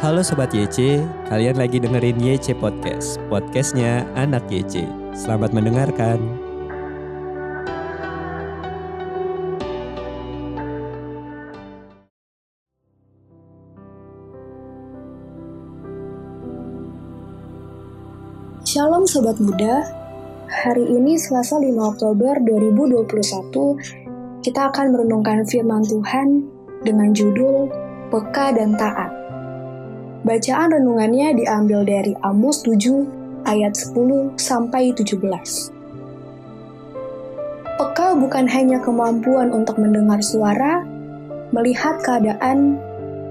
Halo Sobat YC, kalian lagi dengerin YC Podcast, podcastnya anak YC. Selamat mendengarkan. Shalom Sobat Muda, hari ini Selasa 5 Oktober 2021, kita akan merenungkan firman Tuhan dengan judul Peka dan Taat. Bacaan renungannya diambil dari Amos 7 ayat 10 sampai 17. Peka bukan hanya kemampuan untuk mendengar suara, melihat keadaan,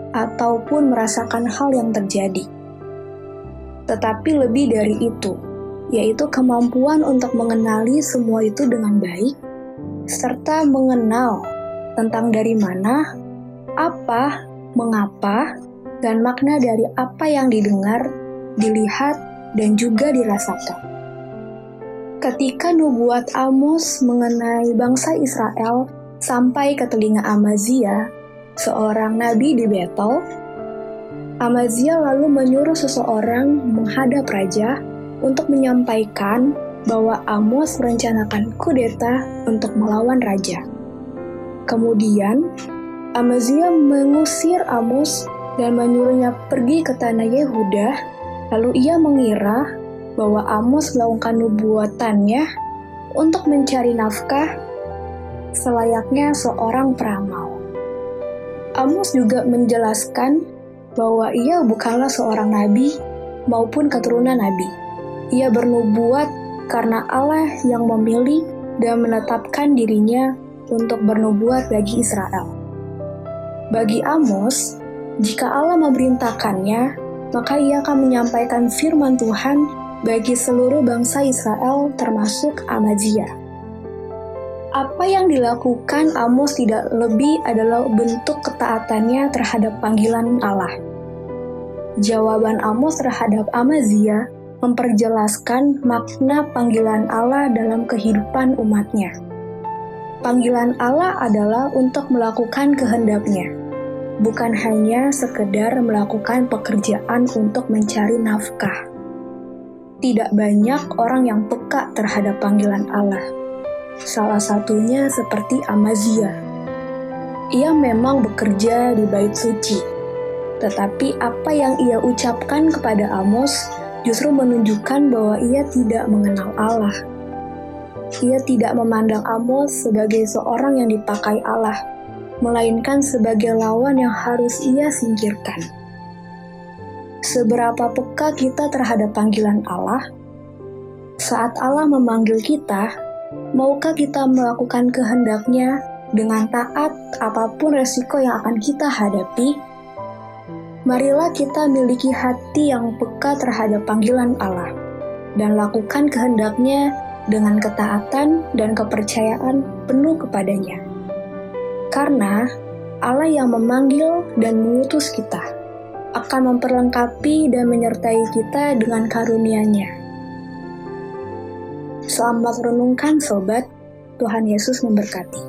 ataupun merasakan hal yang terjadi tetapi lebih dari itu, yaitu kemampuan untuk mengenali semua itu dengan baik, serta mengenal tentang dari mana, apa, mengapa, dan makna dari apa yang didengar, dilihat, dan juga dirasakan. Ketika nubuat Amos mengenai bangsa Israel sampai ke telinga Amazia, seorang nabi di Betel, Amazia lalu menyuruh seseorang menghadap raja untuk menyampaikan bahwa Amos merencanakan kudeta untuk melawan raja. Kemudian, Amazia mengusir Amos dan menyuruhnya pergi ke tanah Yehuda, lalu ia mengira bahwa Amos melakukan nubuatannya untuk mencari nafkah selayaknya seorang peramal. Amos juga menjelaskan bahwa ia bukanlah seorang nabi maupun keturunan nabi. Ia bernubuat karena Allah yang memilih dan menetapkan dirinya untuk bernubuat bagi Israel. Bagi Amos, jika Allah memerintahkannya, maka ia akan menyampaikan firman Tuhan bagi seluruh bangsa Israel termasuk Amazia. Apa yang dilakukan Amos tidak lebih adalah bentuk ketaatannya terhadap panggilan Allah. Jawaban Amos terhadap Amazia memperjelaskan makna panggilan Allah dalam kehidupan umatnya. Panggilan Allah adalah untuk melakukan kehendaknya, bukan hanya sekedar melakukan pekerjaan untuk mencari nafkah. Tidak banyak orang yang peka terhadap panggilan Allah Salah satunya seperti Amazia. Ia memang bekerja di bait suci, tetapi apa yang ia ucapkan kepada Amos justru menunjukkan bahwa ia tidak mengenal Allah. Ia tidak memandang Amos sebagai seorang yang dipakai Allah, melainkan sebagai lawan yang harus ia singkirkan. Seberapa peka kita terhadap panggilan Allah? Saat Allah memanggil kita, Maukah kita melakukan kehendaknya dengan taat apa pun resiko yang akan kita hadapi? Marilah kita miliki hati yang peka terhadap panggilan Allah dan lakukan kehendaknya dengan ketaatan dan kepercayaan penuh kepadanya. Karena Allah yang memanggil dan mengutus kita akan memperlengkapi dan menyertai kita dengan karunia-Nya Selamat renungkan sobat, Tuhan Yesus memberkati.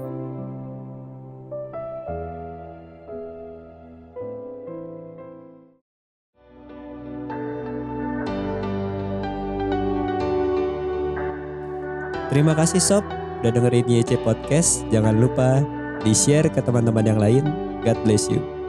Terima kasih Sob, udah dengerin YC Podcast. Jangan lupa di-share ke teman-teman yang lain. God bless you.